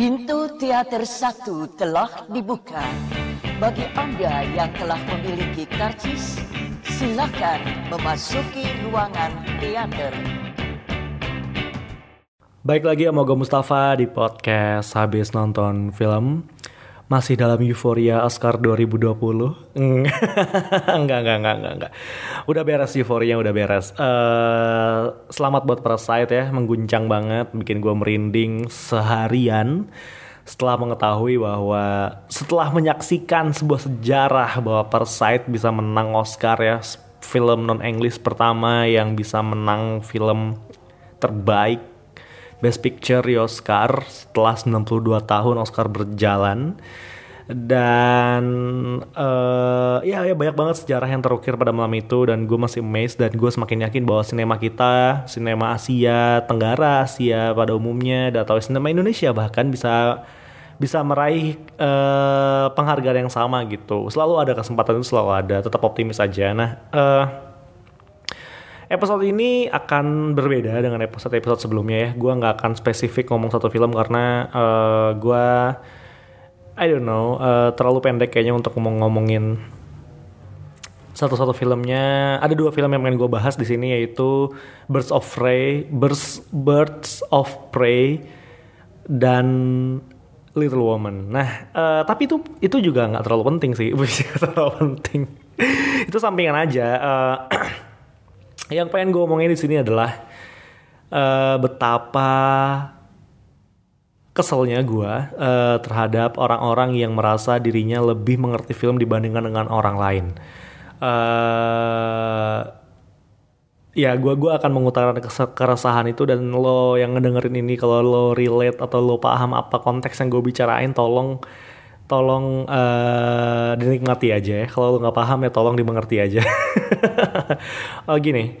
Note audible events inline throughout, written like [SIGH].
Pintu teater satu telah dibuka. Bagi Anda yang telah memiliki karcis, silakan memasuki ruangan teater. Baik lagi sama gue Mustafa di podcast habis nonton film masih dalam euforia Oscar 2020 enggak [LAUGHS] enggak enggak enggak enggak udah beres euforia udah beres. Uh, selamat buat Parasite ya mengguncang banget bikin gue merinding seharian. Setelah mengetahui bahwa setelah menyaksikan sebuah sejarah bahwa Parasite bisa menang Oscar ya film non English pertama yang bisa menang film terbaik Best Picture di Oscar setelah 92 tahun Oscar berjalan. Dan uh, ya ya banyak banget sejarah yang terukir pada malam itu dan gue masih amazed dan gue semakin yakin bahwa sinema kita sinema Asia Tenggara Asia pada umumnya atau sinema Indonesia bahkan bisa bisa meraih uh, penghargaan yang sama gitu. Selalu ada kesempatan itu selalu ada tetap optimis aja. Nah uh, Episode ini akan berbeda dengan episode-episode sebelumnya ya. Gue nggak akan spesifik ngomong satu film karena uh, eh, gue, I don't know, uh, terlalu pendek kayaknya untuk ngomong-ngomongin satu-satu filmnya. Ada dua film yang pengen gue bahas di sini yaitu Birds of Prey, Birds, Birds of Prey dan Little Woman. Nah, uh, tapi itu itu juga nggak terlalu penting sih, [LAUGHS] terlalu penting. itu sampingan aja. Uh, [CLEARS THROAT] yang pengen gue omongin di sini adalah uh, betapa keselnya gue uh, terhadap orang-orang yang merasa dirinya lebih mengerti film dibandingkan dengan orang lain. Uh, ya gue gua akan mengutarakan keresahan itu dan lo yang ngedengerin ini kalau lo relate atau lo paham apa konteks yang gue bicarain tolong tolong uh, dinikmati aja ya. Kalau lu nggak paham ya tolong dimengerti aja. [LAUGHS] oh gini.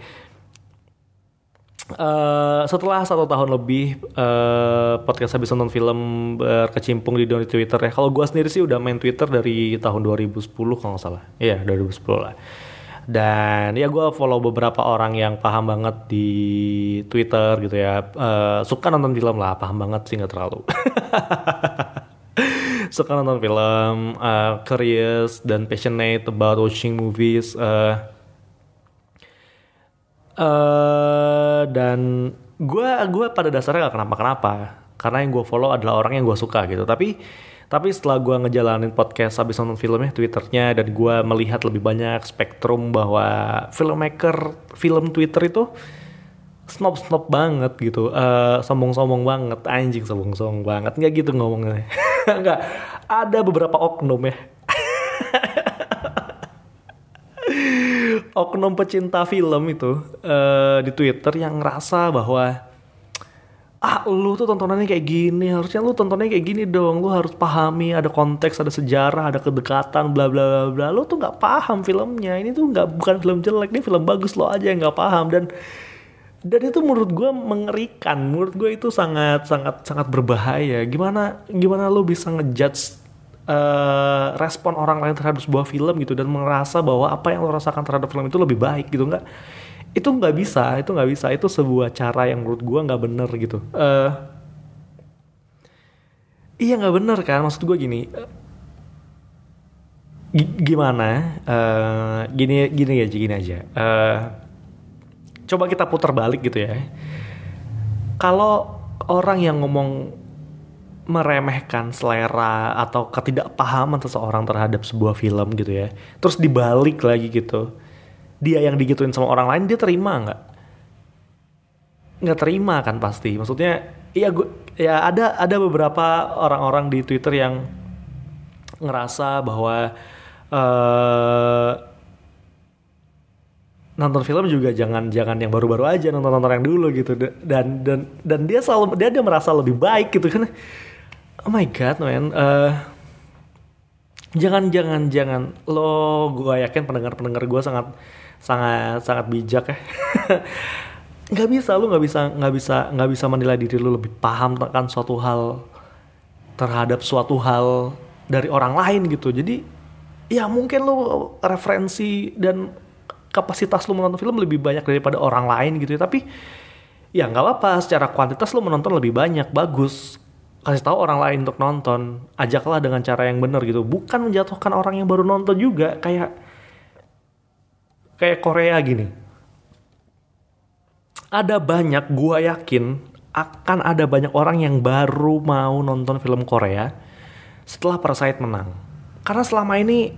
Uh, setelah satu tahun lebih uh, podcast habis nonton film berkecimpung di dunia Twitter ya. Kalau gue sendiri sih udah main Twitter dari tahun 2010 kalau nggak salah. Iya 2010 lah. Dan ya gue follow beberapa orang yang paham banget di Twitter gitu ya. Uh, suka nonton film lah, paham banget sih nggak terlalu. [LAUGHS] suka nonton film, uh, curious dan passionate about watching movies. Uh, uh, dan gue gue pada dasarnya gak kenapa-kenapa karena yang gue follow adalah orang yang gue suka gitu. Tapi tapi setelah gue ngejalanin podcast habis nonton filmnya, twitternya dan gue melihat lebih banyak spektrum bahwa filmmaker film Twitter itu snob snob banget gitu uh, sombong sombong banget anjing sombong sombong banget nggak gitu ngomongnya [LAUGHS] nggak ada beberapa oknum ya. Oknum pecinta film itu uh, di Twitter yang ngerasa bahwa ah lu tuh tontonannya kayak gini harusnya lu tontonnya kayak gini dong. Lu harus pahami ada konteks ada sejarah ada kedekatan bla bla bla bla. Lu tuh nggak paham filmnya. Ini tuh nggak bukan film jelek ini film bagus lo aja yang nggak paham. Dan dan itu menurut gue mengerikan. Menurut gue itu sangat sangat sangat berbahaya. Gimana gimana lo bisa ngejudge uh, respon orang lain terhadap sebuah film gitu dan merasa bahwa apa yang lo rasakan terhadap film itu lebih baik gitu nggak itu nggak bisa itu nggak bisa. Itu sebuah cara yang menurut gue nggak bener gitu. Uh, iya nggak bener kan? Maksud gue gini gimana? Uh, gini gini aja gini aja. Uh, coba kita putar balik gitu ya. Kalau orang yang ngomong meremehkan selera atau ketidakpahaman seseorang terhadap sebuah film gitu ya, terus dibalik lagi gitu, dia yang digituin sama orang lain dia terima nggak? Nggak terima kan pasti. Maksudnya, iya gue, ya ada ada beberapa orang-orang di Twitter yang ngerasa bahwa uh, nonton film juga jangan jangan yang baru-baru aja nonton nonton yang dulu gitu. Dan dan dan dia selalu dia dia merasa lebih baik gitu kan. Oh my god man. Uh, jangan jangan jangan. Lo gue yakin pendengar pendengar gue sangat sangat sangat bijak ya. [LAUGHS] Nggak bisa lo nggak bisa nggak bisa nggak bisa menilai diri lo lebih paham tentang suatu hal terhadap suatu hal dari orang lain gitu. Jadi ya mungkin lo referensi dan kapasitas lu menonton film lebih banyak daripada orang lain gitu ya. Tapi ya nggak apa-apa secara kuantitas lu menonton lebih banyak bagus. Kasih tahu orang lain untuk nonton ajaklah dengan cara yang benar gitu. Bukan menjatuhkan orang yang baru nonton juga kayak kayak Korea gini. Ada banyak gua yakin akan ada banyak orang yang baru mau nonton film Korea setelah Parasite menang. Karena selama ini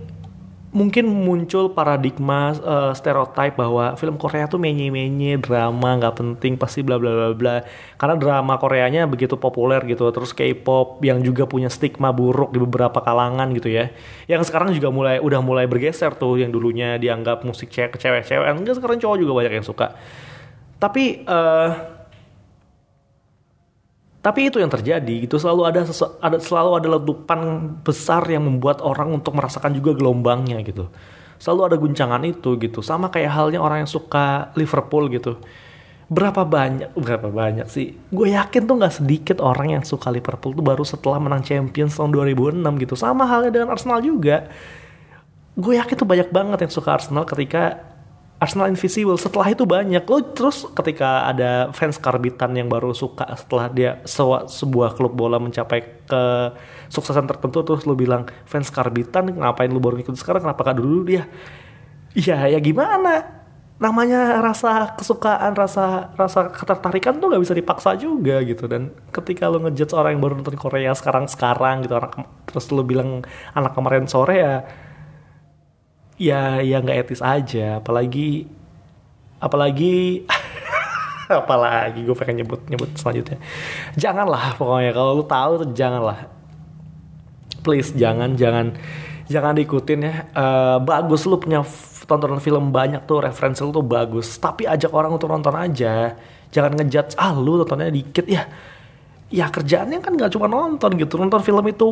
mungkin muncul paradigma uh, stereotip bahwa film Korea tuh menye-menye drama nggak penting pasti bla bla bla bla. Karena drama Koreanya begitu populer gitu terus K-pop yang juga punya stigma buruk di beberapa kalangan gitu ya. Yang sekarang juga mulai udah mulai bergeser tuh yang dulunya dianggap musik cewek cewek enggak sekarang cowok juga banyak yang suka. Tapi uh, tapi itu yang terjadi gitu selalu ada ada selalu ada letupan besar yang membuat orang untuk merasakan juga gelombangnya gitu. Selalu ada guncangan itu gitu. Sama kayak halnya orang yang suka Liverpool gitu. Berapa banyak berapa banyak sih? Gue yakin tuh nggak sedikit orang yang suka Liverpool tuh baru setelah menang Champions tahun 2006 gitu. Sama halnya dengan Arsenal juga. Gue yakin tuh banyak banget yang suka Arsenal ketika Arsenal Invisible setelah itu banyak. Lo terus ketika ada fans karbitan yang baru suka setelah dia sewa, sebuah klub bola mencapai ke suksesan tertentu terus lo bilang fans karbitan ngapain lo baru ikut sekarang? Kenapa gak dulu dia? Iya ya gimana? Namanya rasa kesukaan rasa rasa ketertarikan tuh nggak bisa dipaksa juga gitu. Dan ketika lo ngejudge orang yang baru nonton Korea sekarang sekarang gitu orang terus lo bilang anak kemarin sore ya ya ya nggak etis aja. Apalagi apalagi [LAUGHS] apalagi gue pengen nyebut nyebut selanjutnya. Janganlah pokoknya kalau lu tahu tuh janganlah. Please jangan jangan jangan diikutin ya. Uh, bagus lu punya tontonan film banyak tuh referensi lu tuh bagus. Tapi ajak orang untuk nonton aja. Jangan ngejudge ah lu tontonnya dikit ya ya kerjaannya kan nggak cuma nonton gitu. Nonton film itu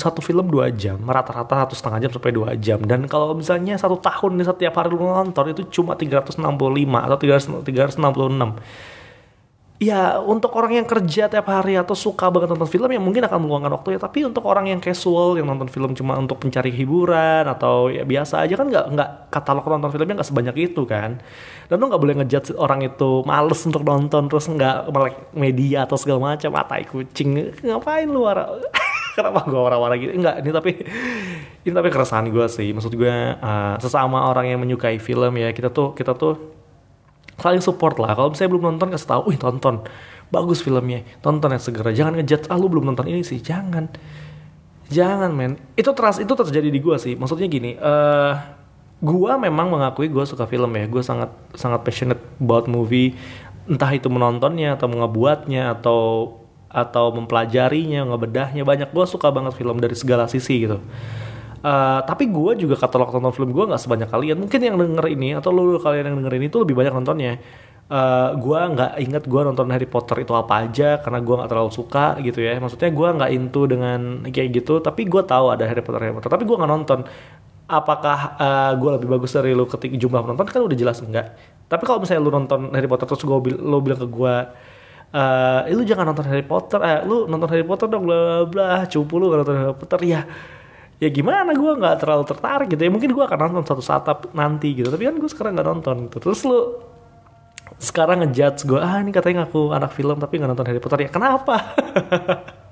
satu film dua jam. Rata-rata satu setengah jam sampai dua jam. Dan kalau misalnya satu tahun nih setiap hari lu nonton itu cuma 365 atau 366 ya untuk orang yang kerja tiap hari atau suka banget nonton film ya mungkin akan meluangkan waktu ya. Tapi untuk orang yang casual yang nonton film cuma untuk mencari hiburan atau ya biasa aja kan nggak nggak katalog nonton filmnya nggak sebanyak itu kan. Dan lo nggak boleh ngejudge orang itu males untuk nonton terus nggak melek media atau segala macam. Matai kucing ngapain lu wara [LAUGHS] kenapa gue wara-wara gitu? Enggak ini tapi ini tapi keresahan gue sih. Maksud gue uh, sesama orang yang menyukai film ya kita tuh kita tuh saling support lah. Kalau misalnya belum nonton kasih tahu wih tonton. Bagus filmnya. Tonton ya segera. Jangan ngejudge ah lu belum nonton ini sih. Jangan. Jangan men. Itu teras itu terjadi di gua sih. Maksudnya gini uh, gua memang mengakui gua suka film ya. Gua sangat sangat passionate about movie. Entah itu menontonnya atau ngebuatnya atau atau mempelajarinya ngebedahnya banyak. Gua suka banget film dari segala sisi gitu Uh, tapi gue juga katalog tonton film gue nggak sebanyak kalian. Mungkin yang denger ini atau lu kalian yang denger ini tuh lebih banyak nontonnya. Uh, eh, gue nggak inget gue nonton Harry Potter itu apa aja karena gue nggak terlalu suka gitu ya. Maksudnya gue nggak into dengan kayak gitu. Tapi gue tahu ada Harry Potter Harry Potter. Tapi gue nggak nonton. Apakah uh, eh, gue lebih bagus dari lu ketika jumlah penonton kan udah jelas enggak. Tapi kalau misalnya lu nonton Harry Potter terus bil lu bilang ke gue uh, lu jangan nonton Harry Potter, eh, lu nonton Harry Potter dong, bla bla, cupu lu gak nonton Harry Potter ya ya gimana gue nggak terlalu tertarik gitu. Ya mungkin gue akan nonton satu saat nanti gitu. Tapi kan gue sekarang nggak nonton gitu. Terus lu sekarang ngejudge gue ah ini katanya ngaku anak film tapi nggak nonton Harry Potter. Ya kenapa? [LAUGHS]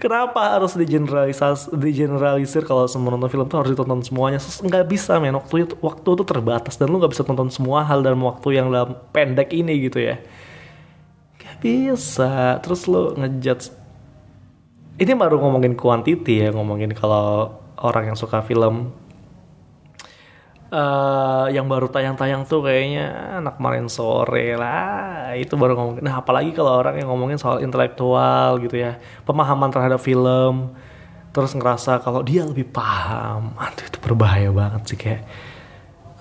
Kenapa harus digeneralisasi digeneralisir kalau semua nonton film tuh harus ditonton semuanya? Nggak bisa men. Waktu itu waktu itu terbatas dan lu nggak bisa tonton semua hal dalam waktu yang dalam pendek ini gitu ya. Gak bisa. Terus lu ngejudge ini baru ngomongin kuantiti ya ngomongin kalau orang yang suka film. Uh, yang baru tayang-tayang tuh kayaknya anak kemarin sore lah itu baru ngomongin. Nah apalagi kalau orang yang ngomongin soal intelektual gitu ya pemahaman terhadap film terus ngerasa kalau dia lebih paham. Aduh itu berbahaya banget sih kayak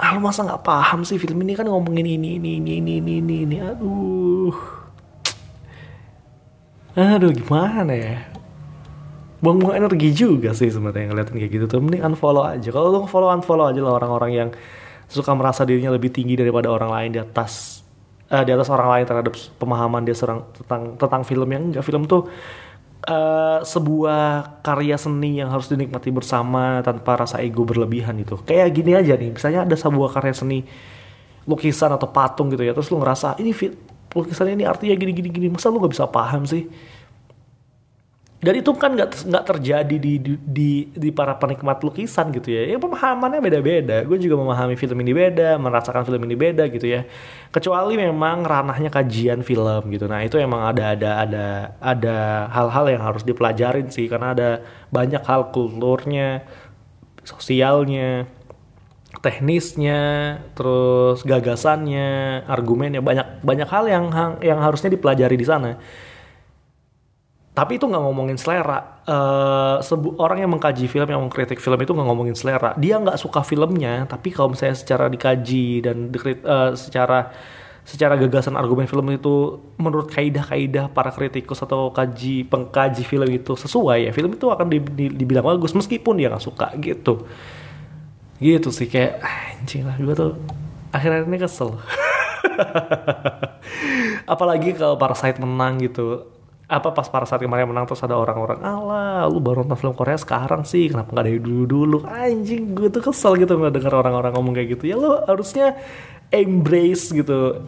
ah lu masa nggak paham sih film ini? Kan ngomongin ini ini ini ini ini ini, ini. aduh. Aduh gimana ya buang-buang energi juga sih sebenarnya ngeliatin kayak gitu tuh. Mending unfollow aja. Kalau lu follow unfollow aja lah orang-orang yang suka merasa dirinya lebih tinggi daripada orang lain di atas uh, di atas orang lain terhadap pemahaman dia serang tentang tentang film yang enggak. Film tuh uh, sebuah karya seni yang harus dinikmati bersama tanpa rasa ego berlebihan itu kayak gini aja nih misalnya ada sebuah karya seni lukisan atau patung gitu ya terus lu ngerasa ini lukisannya ini artinya gini gini gini masa lu nggak bisa paham sih dan itu kan nggak nggak terjadi di, di di di para penikmat lukisan gitu ya. Ya pemahamannya beda-beda. Gue juga memahami film ini beda merasakan film ini beda gitu ya. Kecuali memang ranahnya kajian film gitu. Nah itu emang ada ada ada ada hal-hal yang harus dipelajarin sih. Karena ada banyak hal kulturnya sosialnya teknisnya terus gagasannya argumennya. Banyak banyak hal yang yang harusnya dipelajari di sana tapi itu nggak ngomongin selera. Uh, sebu orang yang mengkaji film yang mengkritik film itu nggak ngomongin selera. Dia nggak suka filmnya tapi kalau misalnya secara dikaji dan dikrit, uh, secara secara gagasan argumen film itu menurut kaidah-kaidah para kritikus atau kaji pengkaji film itu sesuai ya film itu akan di, di, dibilang bagus meskipun dia nggak suka gitu. Gitu sih kayak anjing lah gue tuh akhirnya ini kesel. [LAUGHS] Apalagi kalau Parasite menang gitu apa pas para saat kemarin menang terus ada orang-orang ala lu baru nonton film Korea sekarang sih kenapa nggak dari dulu dulu anjing gue tuh kesel gitu nggak dengar orang-orang ngomong kayak gitu. Ya lo harusnya embrace gitu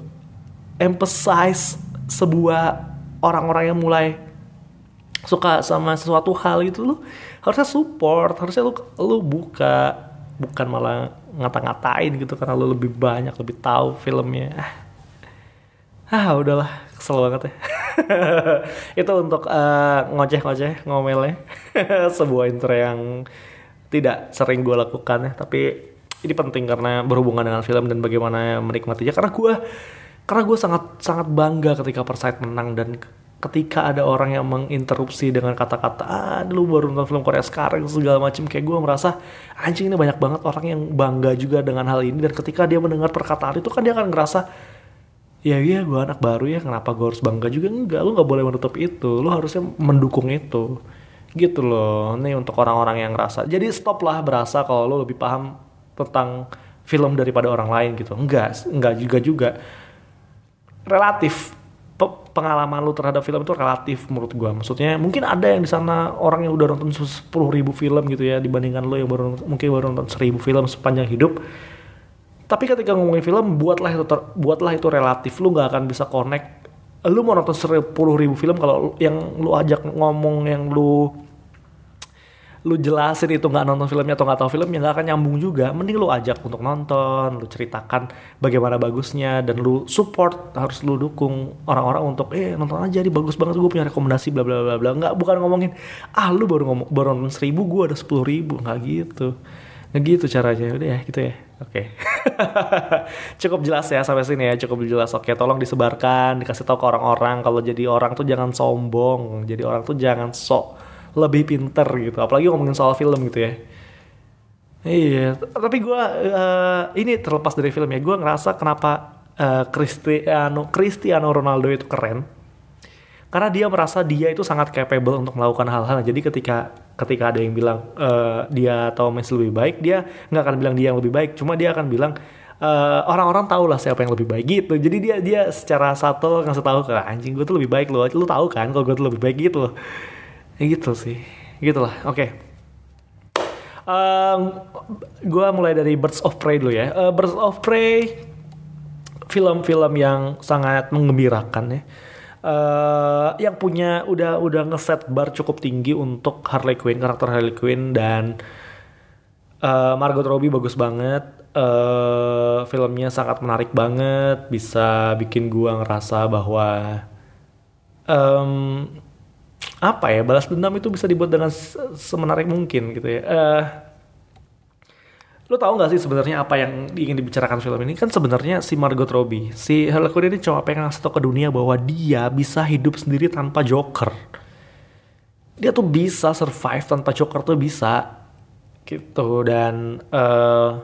emphasize sebuah orang-orang yang mulai suka sama sesuatu hal gitu. Lo harusnya support harusnya lu lu buka bukan malah ngata-ngatain gitu karena lu lebih banyak lebih tahu filmnya. Ah udahlah kesel banget ya. [LAUGHS] Itu untuk uh, ngoceh-ngoceh ngomelnya. [LAUGHS] Sebuah intro yang tidak sering gue lakukan ya tapi ini penting karena berhubungan dengan film dan bagaimana menikmatinya. Karena gue karena gue sangat sangat bangga ketika Persite menang dan ketika ada orang yang menginterupsi dengan kata-kata ah lu baru nonton film Korea sekarang segala macam kayak gue merasa anjing ini banyak banget orang yang bangga juga dengan hal ini. Dan ketika dia mendengar perkataan itu kan dia akan ngerasa ya iya gue anak baru ya kenapa gue harus bangga juga? Enggak lu nggak boleh menutup itu. Lu harusnya mendukung itu. Gitu loh ini untuk orang-orang yang ngerasa. Jadi stop lah berasa kalau lu lebih paham tentang film daripada orang lain gitu. Enggak enggak juga juga. Relatif pengalaman lu terhadap film itu relatif menurut gue maksudnya mungkin ada yang di sana orang yang udah nonton sepuluh ribu film gitu ya dibandingkan lo yang baru mungkin baru nonton seribu film sepanjang hidup tapi ketika ngomongin film, buatlah itu ter, buatlah itu relatif. Lu nggak akan bisa connect. Lu mau nonton sepuluh ribu film kalau yang lu ajak ngomong yang lu lu jelasin itu nggak nonton filmnya atau nggak tahu filmnya nggak akan nyambung juga mending lu ajak untuk nonton lu ceritakan bagaimana bagusnya dan lu support harus lu dukung orang-orang untuk eh nonton aja di bagus banget gue punya rekomendasi bla bla bla bla nggak bukan ngomongin ah lu baru ngomong baru nonton seribu gue ada sepuluh ribu nggak gitu gitu caranya udah ya gitu ya Oke. Okay. [LAUGHS] cukup jelas ya sampai sini ya, cukup jelas. Oke, tolong disebarkan, dikasih tahu ke orang-orang kalau jadi orang tuh jangan sombong, jadi orang tuh jangan sok lebih pinter gitu. Apalagi ngomongin soal film gitu ya. Iya, tapi gue uh, ini terlepas dari film ya, gue ngerasa kenapa uh, Cristiano Cristiano Ronaldo itu keren karena dia merasa dia itu sangat capable untuk melakukan hal-hal jadi ketika ketika ada yang bilang uh, dia atau Messi lebih baik dia nggak akan bilang dia yang lebih baik. Cuma dia akan bilang uh, orang-orang tahu lah siapa yang lebih baik gitu. Jadi dia dia secara satu ngasih tahu ke anjing gue tuh lebih baik loh. Lu tahu kan kalau gue tuh lebih baik gitu loh. Ya gitu sih. Gitulah. Oke. Okay. um, gue mulai dari Birds of Prey dulu ya. Uh, Birds of Prey film-film yang sangat menggembirakan ya uh, yang punya udah udah ngeset bar cukup tinggi untuk Harley Quinn karakter Harley Quinn dan uh, Margot Robbie bagus banget. Uh, filmnya sangat menarik banget bisa bikin gua ngerasa bahwa um, apa ya balas dendam itu bisa dibuat dengan semenarik mungkin gitu ya. Uh, Lo tau gak sih sebenarnya apa yang ingin dibicarakan film ini? Kan sebenarnya si Margot Robbie, si Harley Quinn ini cuma pengen ngasih tau ke dunia bahwa dia bisa hidup sendiri tanpa Joker. Dia tuh bisa survive tanpa Joker tuh bisa. Gitu dan uh,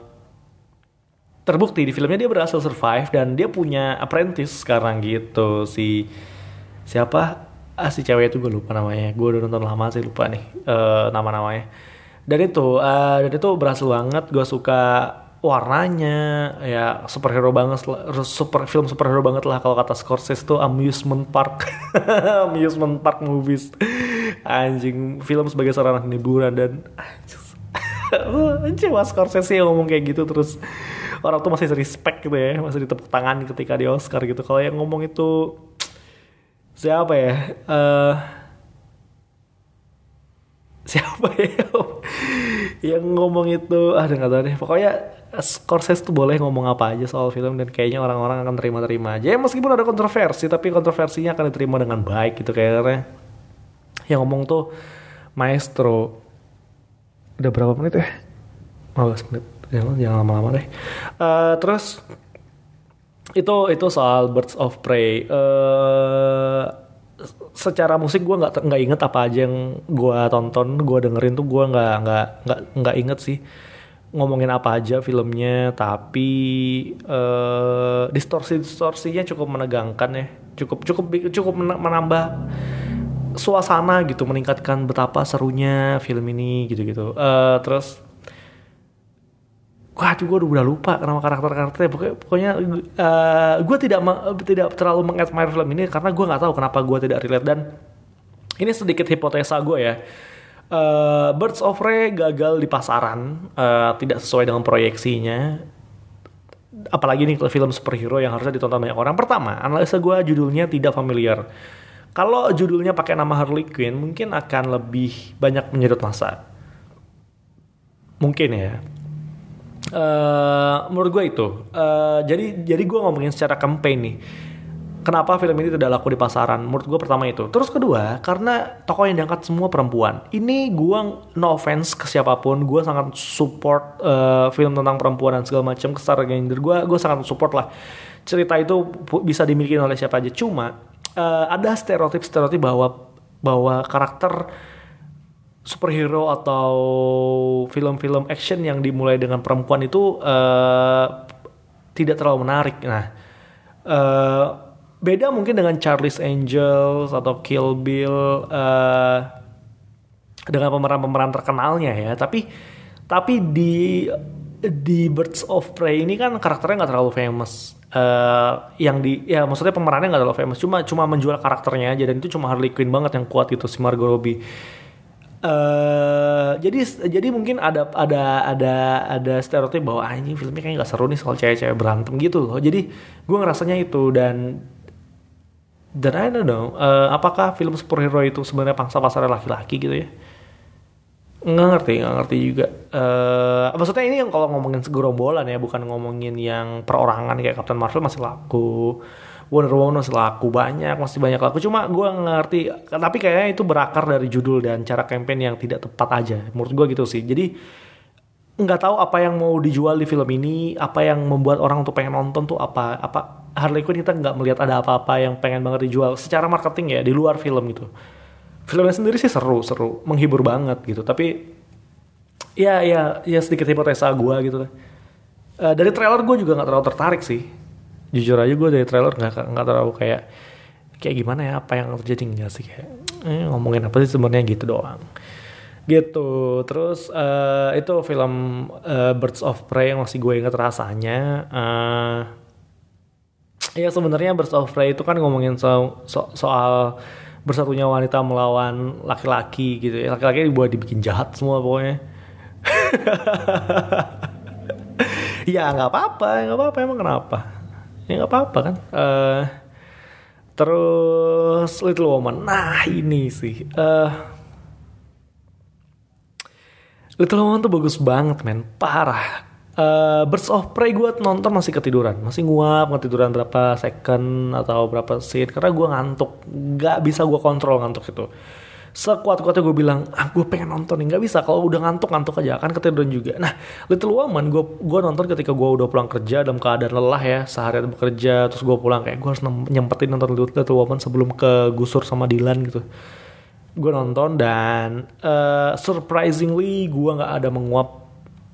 terbukti di filmnya dia berhasil survive dan dia punya apprentice sekarang gitu si siapa ah si cewek itu gue lupa namanya gue udah nonton lama sih lupa nih uh, nama namanya dan itu uh, dan itu berhasil banget. Gue suka warnanya. Ya superhero banget super film superhero banget lah kalau kata Scorsese tuh amusement park. [LAUGHS] Amusement park movies. Anjing film sebagai seorang hiburan dan anjing. [LAUGHS] Mas Scorsese yang ngomong kayak gitu terus. Orang tuh masih respect gitu ya. Masih ditepuk tangan ketika di Oscar gitu. Kalau yang ngomong itu siapa ya? Uh, siapa ya yang ngomong itu ah nggak tahu deh. Pokoknya Scorsese tuh boleh ngomong apa aja soal film dan kayaknya orang-orang akan terima-terima aja. Ya meskipun ada kontroversi tapi kontroversinya akan diterima dengan baik gitu kayaknya. Yang ngomong tuh maestro. Udah berapa menit ya? 15 menit. Jangan jangan lama-lama deh. Uh, terus itu itu soal Birds of Prey. Uh, secara musik gue nggak nggak inget apa aja yang gue tonton gue dengerin tuh gue nggak nggak nggak nggak inget sih ngomongin apa aja filmnya. Tapi uh, distorsi distorsinya cukup menegangkan ya. Cukup cukup cukup menambah suasana gitu meningkatkan betapa serunya film ini gitu gitu uh, terus wah gue udah lupa nama karakter-karakternya. Pokoknya, pokoknya uh, eh, gue tidak tidak terlalu mengadmire film ini karena gue nggak tahu kenapa gue tidak relate. Dan ini sedikit hipotesa gue ya. Uh, Birds of Prey gagal di pasaran uh, tidak sesuai dengan proyeksinya. Apalagi ini film superhero yang harusnya ditonton banyak orang. Pertama analisa gue judulnya tidak familiar. Kalau judulnya pakai nama Harley Quinn mungkin akan lebih banyak menyedot masa. Mungkin ya Uh, menurut gue itu. Uh, jadi jadi gue ngomongin secara campaign nih. Kenapa film ini tidak laku di pasaran? Menurut gue pertama itu. Terus kedua, karena tokoh yang diangkat semua perempuan. Ini gue no offense ke siapa pun. Gue sangat support uh, film tentang perempuan dan segala macam. Kesetaraan gender gue, gue sangat support lah. Cerita itu bisa dimiliki oleh siapa aja. Cuma uh, ada stereotip-stereotip bahwa bahwa karakter superhero atau film-film action yang dimulai dengan perempuan itu uh, tidak terlalu menarik. Nah, uh, beda mungkin dengan Charlie's Angels atau Kill Bill uh, dengan pemeran-pemeran terkenalnya ya. Tapi tapi di di Birds of Prey ini kan karakternya nggak terlalu famous. Uh, yang di ya maksudnya pemerannya nggak terlalu famous cuma cuma menjual karakternya aja dan itu cuma Harley Quinn banget yang kuat itu si Margot Robbie Uh, jadi jadi mungkin ada ada ada ada stereotip bahwa ah, filmnya kayak gak seru nih soal cewek-cewek berantem gitu loh. Jadi gue ngerasanya itu dan dan I don't know uh, apakah film superhero itu sebenarnya pangsa pasar laki-laki gitu ya? Nggak ngerti, nggak ngerti juga. Uh, maksudnya ini yang kalau ngomongin segerombolan ya, bukan ngomongin yang perorangan kayak Captain Marvel masih laku. Wonder Woman masih laku banyak, masih banyak laku. Cuma gue ngerti, tapi kayaknya itu berakar dari judul dan cara campaign yang tidak tepat aja. Menurut gue gitu sih. Jadi nggak tahu apa yang mau dijual di film ini, apa yang membuat orang untuk pengen nonton tuh apa. Apa Harley Quinn kita nggak melihat ada apa-apa yang pengen banget dijual secara marketing ya di luar film gitu. Filmnya sendiri sih seru, seru, menghibur banget gitu. Tapi ya ya ya sedikit hipotesa gue gitu. Uh, dari trailer gue juga nggak terlalu tertarik sih jujur aja gue dari trailer nggak nggak terlalu kayak kayak gimana ya apa yang terjadi nggak sih kayak eh, ngomongin apa sih sebenarnya? Gitu doang. Gitu. Terus uh, itu film uh, Birds of Prey yang masih gue inget rasanya uh, ya sebenarnya Birds of Prey itu kan ngomongin so, so, soal bersatunya wanita melawan laki-laki gitu ya. Laki-laki dibuat dibikin jahat semua pokoknya. [LAUGHS] Ya nggak apa-apa nggak apa-apa emang kenapa ya nggak apa-apa kan. Uh, terus Little Woman. Nah ini sih. Uh, Little Woman tuh bagus banget men. Parah. Uh, Birds of Prey gue nonton masih ketiduran. Masih nguap ketiduran berapa second atau berapa scene. Karena gue ngantuk. Nggak bisa gue kontrol ngantuk itu sekuat-kuatnya gue bilang ah gue pengen nonton nih nggak bisa kalau udah ngantuk ngantuk aja. Kan ketiduran juga. Nah Little Woman gue gue nonton ketika gue udah pulang kerja dalam keadaan lelah ya seharian bekerja terus gue pulang kayak gue harus nyempetin nonton Little Woman sebelum ke gusur sama Dylan gitu. Gue nonton dan uh, surprisingly gue nggak ada menguap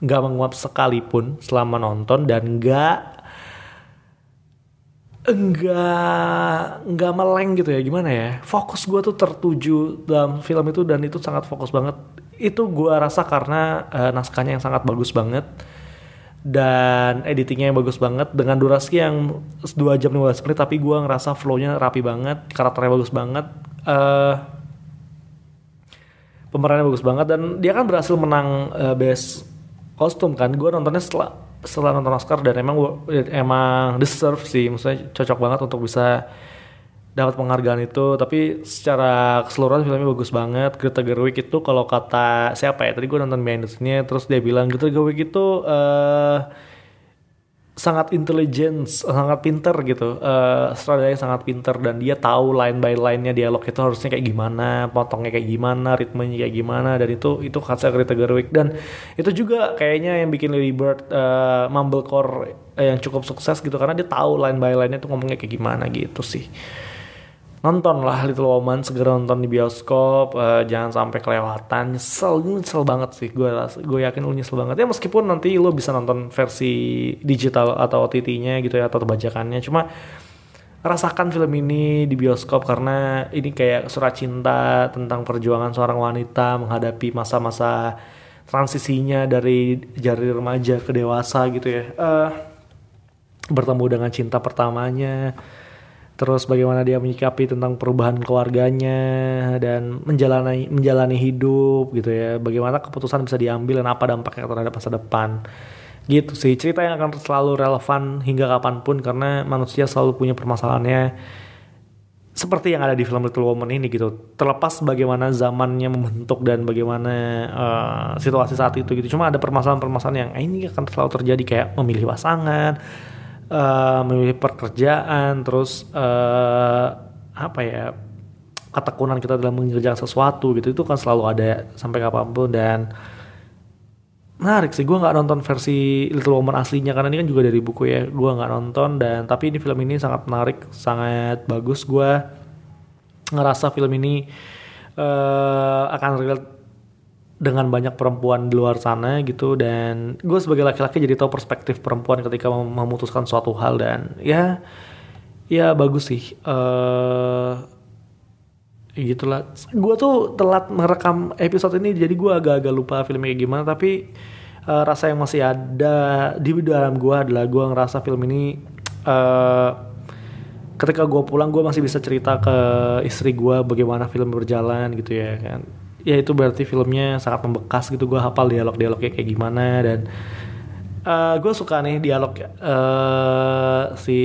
nggak menguap sekalipun selama nonton dan nggak enggak enggak meleng gitu ya gimana ya? Fokus gue tuh tertuju dalam film itu dan itu sangat fokus banget. Itu gue rasa karena uh, naskahnya yang sangat bagus banget dan editingnya yang bagus banget dengan durasi yang 2 jam 15 menit tapi gue ngerasa flownya rapi banget karakternya bagus banget uh, pemerannya bagus banget dan dia kan berhasil menang uh, best kostum kan. Gue nontonnya setelah setelah nonton Oscar dan emang emang deserve sih maksudnya cocok banget untuk bisa dapat penghargaan itu. Tapi secara keseluruhan filmnya bagus banget. Greta Gerwig itu kalau kata siapa ya tadi gue nonton behind the terus dia bilang Greta Gerwig itu uh, sangat intelligence, sangat pinter gitu. Uh, sangat pinter dan dia tahu line by line-nya dialog itu harusnya kayak gimana, potongnya kayak gimana, ritmenya kayak gimana dan itu itu khasnya Greta Gerwig dan itu juga kayaknya yang bikin Lily Bird uh, Mumblecore yang cukup sukses gitu karena dia tahu line by line-nya tuh ngomongnya kayak gimana gitu sih nonton lah Little Woman segera nonton di bioskop uh, jangan sampai kelewatan. Nyesel nyesel banget sih gue gue yakin lu nyesel banget. Ya meskipun nanti lo bisa nonton versi digital atau OTT-nya gitu ya atau bajakannya. Cuma rasakan film ini di bioskop karena ini kayak surat cinta tentang perjuangan seorang wanita menghadapi masa-masa transisinya dari jari remaja ke dewasa gitu ya. Uh, bertemu dengan cinta pertamanya terus bagaimana dia menyikapi tentang perubahan keluarganya dan menjalani menjalani hidup gitu ya. Bagaimana keputusan bisa diambil dan apa dampaknya terhadap masa depan. Gitu sih cerita yang akan selalu relevan hingga kapan pun karena manusia selalu punya permasalahannya seperti yang ada di film Little Woman ini gitu. Terlepas bagaimana zamannya membentuk dan bagaimana uh, situasi saat itu gitu. Cuma ada permasalahan-permasalahan yang ini akan selalu terjadi kayak memilih pasangan uh, memilih pekerjaan terus uh, apa ya ketekunan kita dalam mengerjakan sesuatu gitu itu kan selalu ada sampai kapan pun dan menarik sih gue nggak nonton versi Little Woman aslinya karena ini kan juga dari buku ya gue nggak nonton dan tapi ini film ini sangat menarik sangat bagus. Gue ngerasa film ini uh, akan relate dengan banyak perempuan di luar sana gitu dan gue sebagai laki-laki jadi tahu perspektif perempuan ketika memutuskan suatu hal dan ya ya bagus sih uh, gitulah. Gue tuh telat merekam episode ini jadi gue agak-agak lupa filmnya kayak gimana tapi uh, rasa yang masih ada di dalam gue adalah gue ngerasa film ini uh, ketika gue pulang gue masih bisa cerita ke istri gue bagaimana film berjalan gitu ya kan ya itu berarti filmnya sangat membekas gitu. Gue hafal dialog-dialognya kayak gimana dan uh, eh, gue suka nih dialog uh, si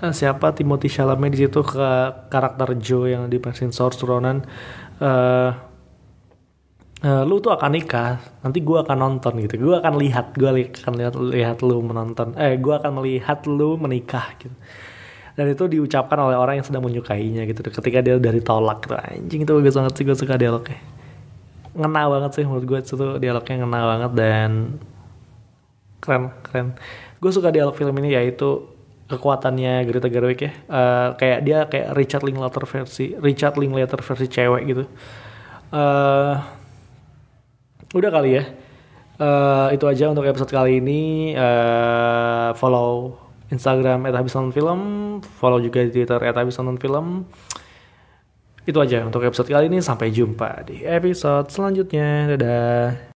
uh, siapa Timothy Chalamet di situ ke karakter Joe yang di versi Source Ronan. Uh, uh, lu tuh akan nikah nanti gue akan nonton gitu. Gue akan lihat gue akan lihat lihat lu menonton. Eh gue akan melihat lu menikah gitu dan itu diucapkan oleh orang yang sedang menyukainya gitu. Ketika dia udah ditolak gitu anjing itu bagus banget sih gue suka dialognya. Ngena banget sih menurut gue itu dialognya ngena banget dan keren keren. Gue suka dialog film ini yaitu kekuatannya Greta Gerwig ya. Uh, kayak dia kayak Richard Linklater versi Richard Linklater versi cewek gitu. Uh, udah kali ya. Uh, itu aja untuk episode kali ini. Uh, follow Instagram @habisnontonfilm, follow juga di Twitter @habisnontonfilm. Itu aja untuk episode kali ini. Sampai jumpa di episode selanjutnya. Dadah.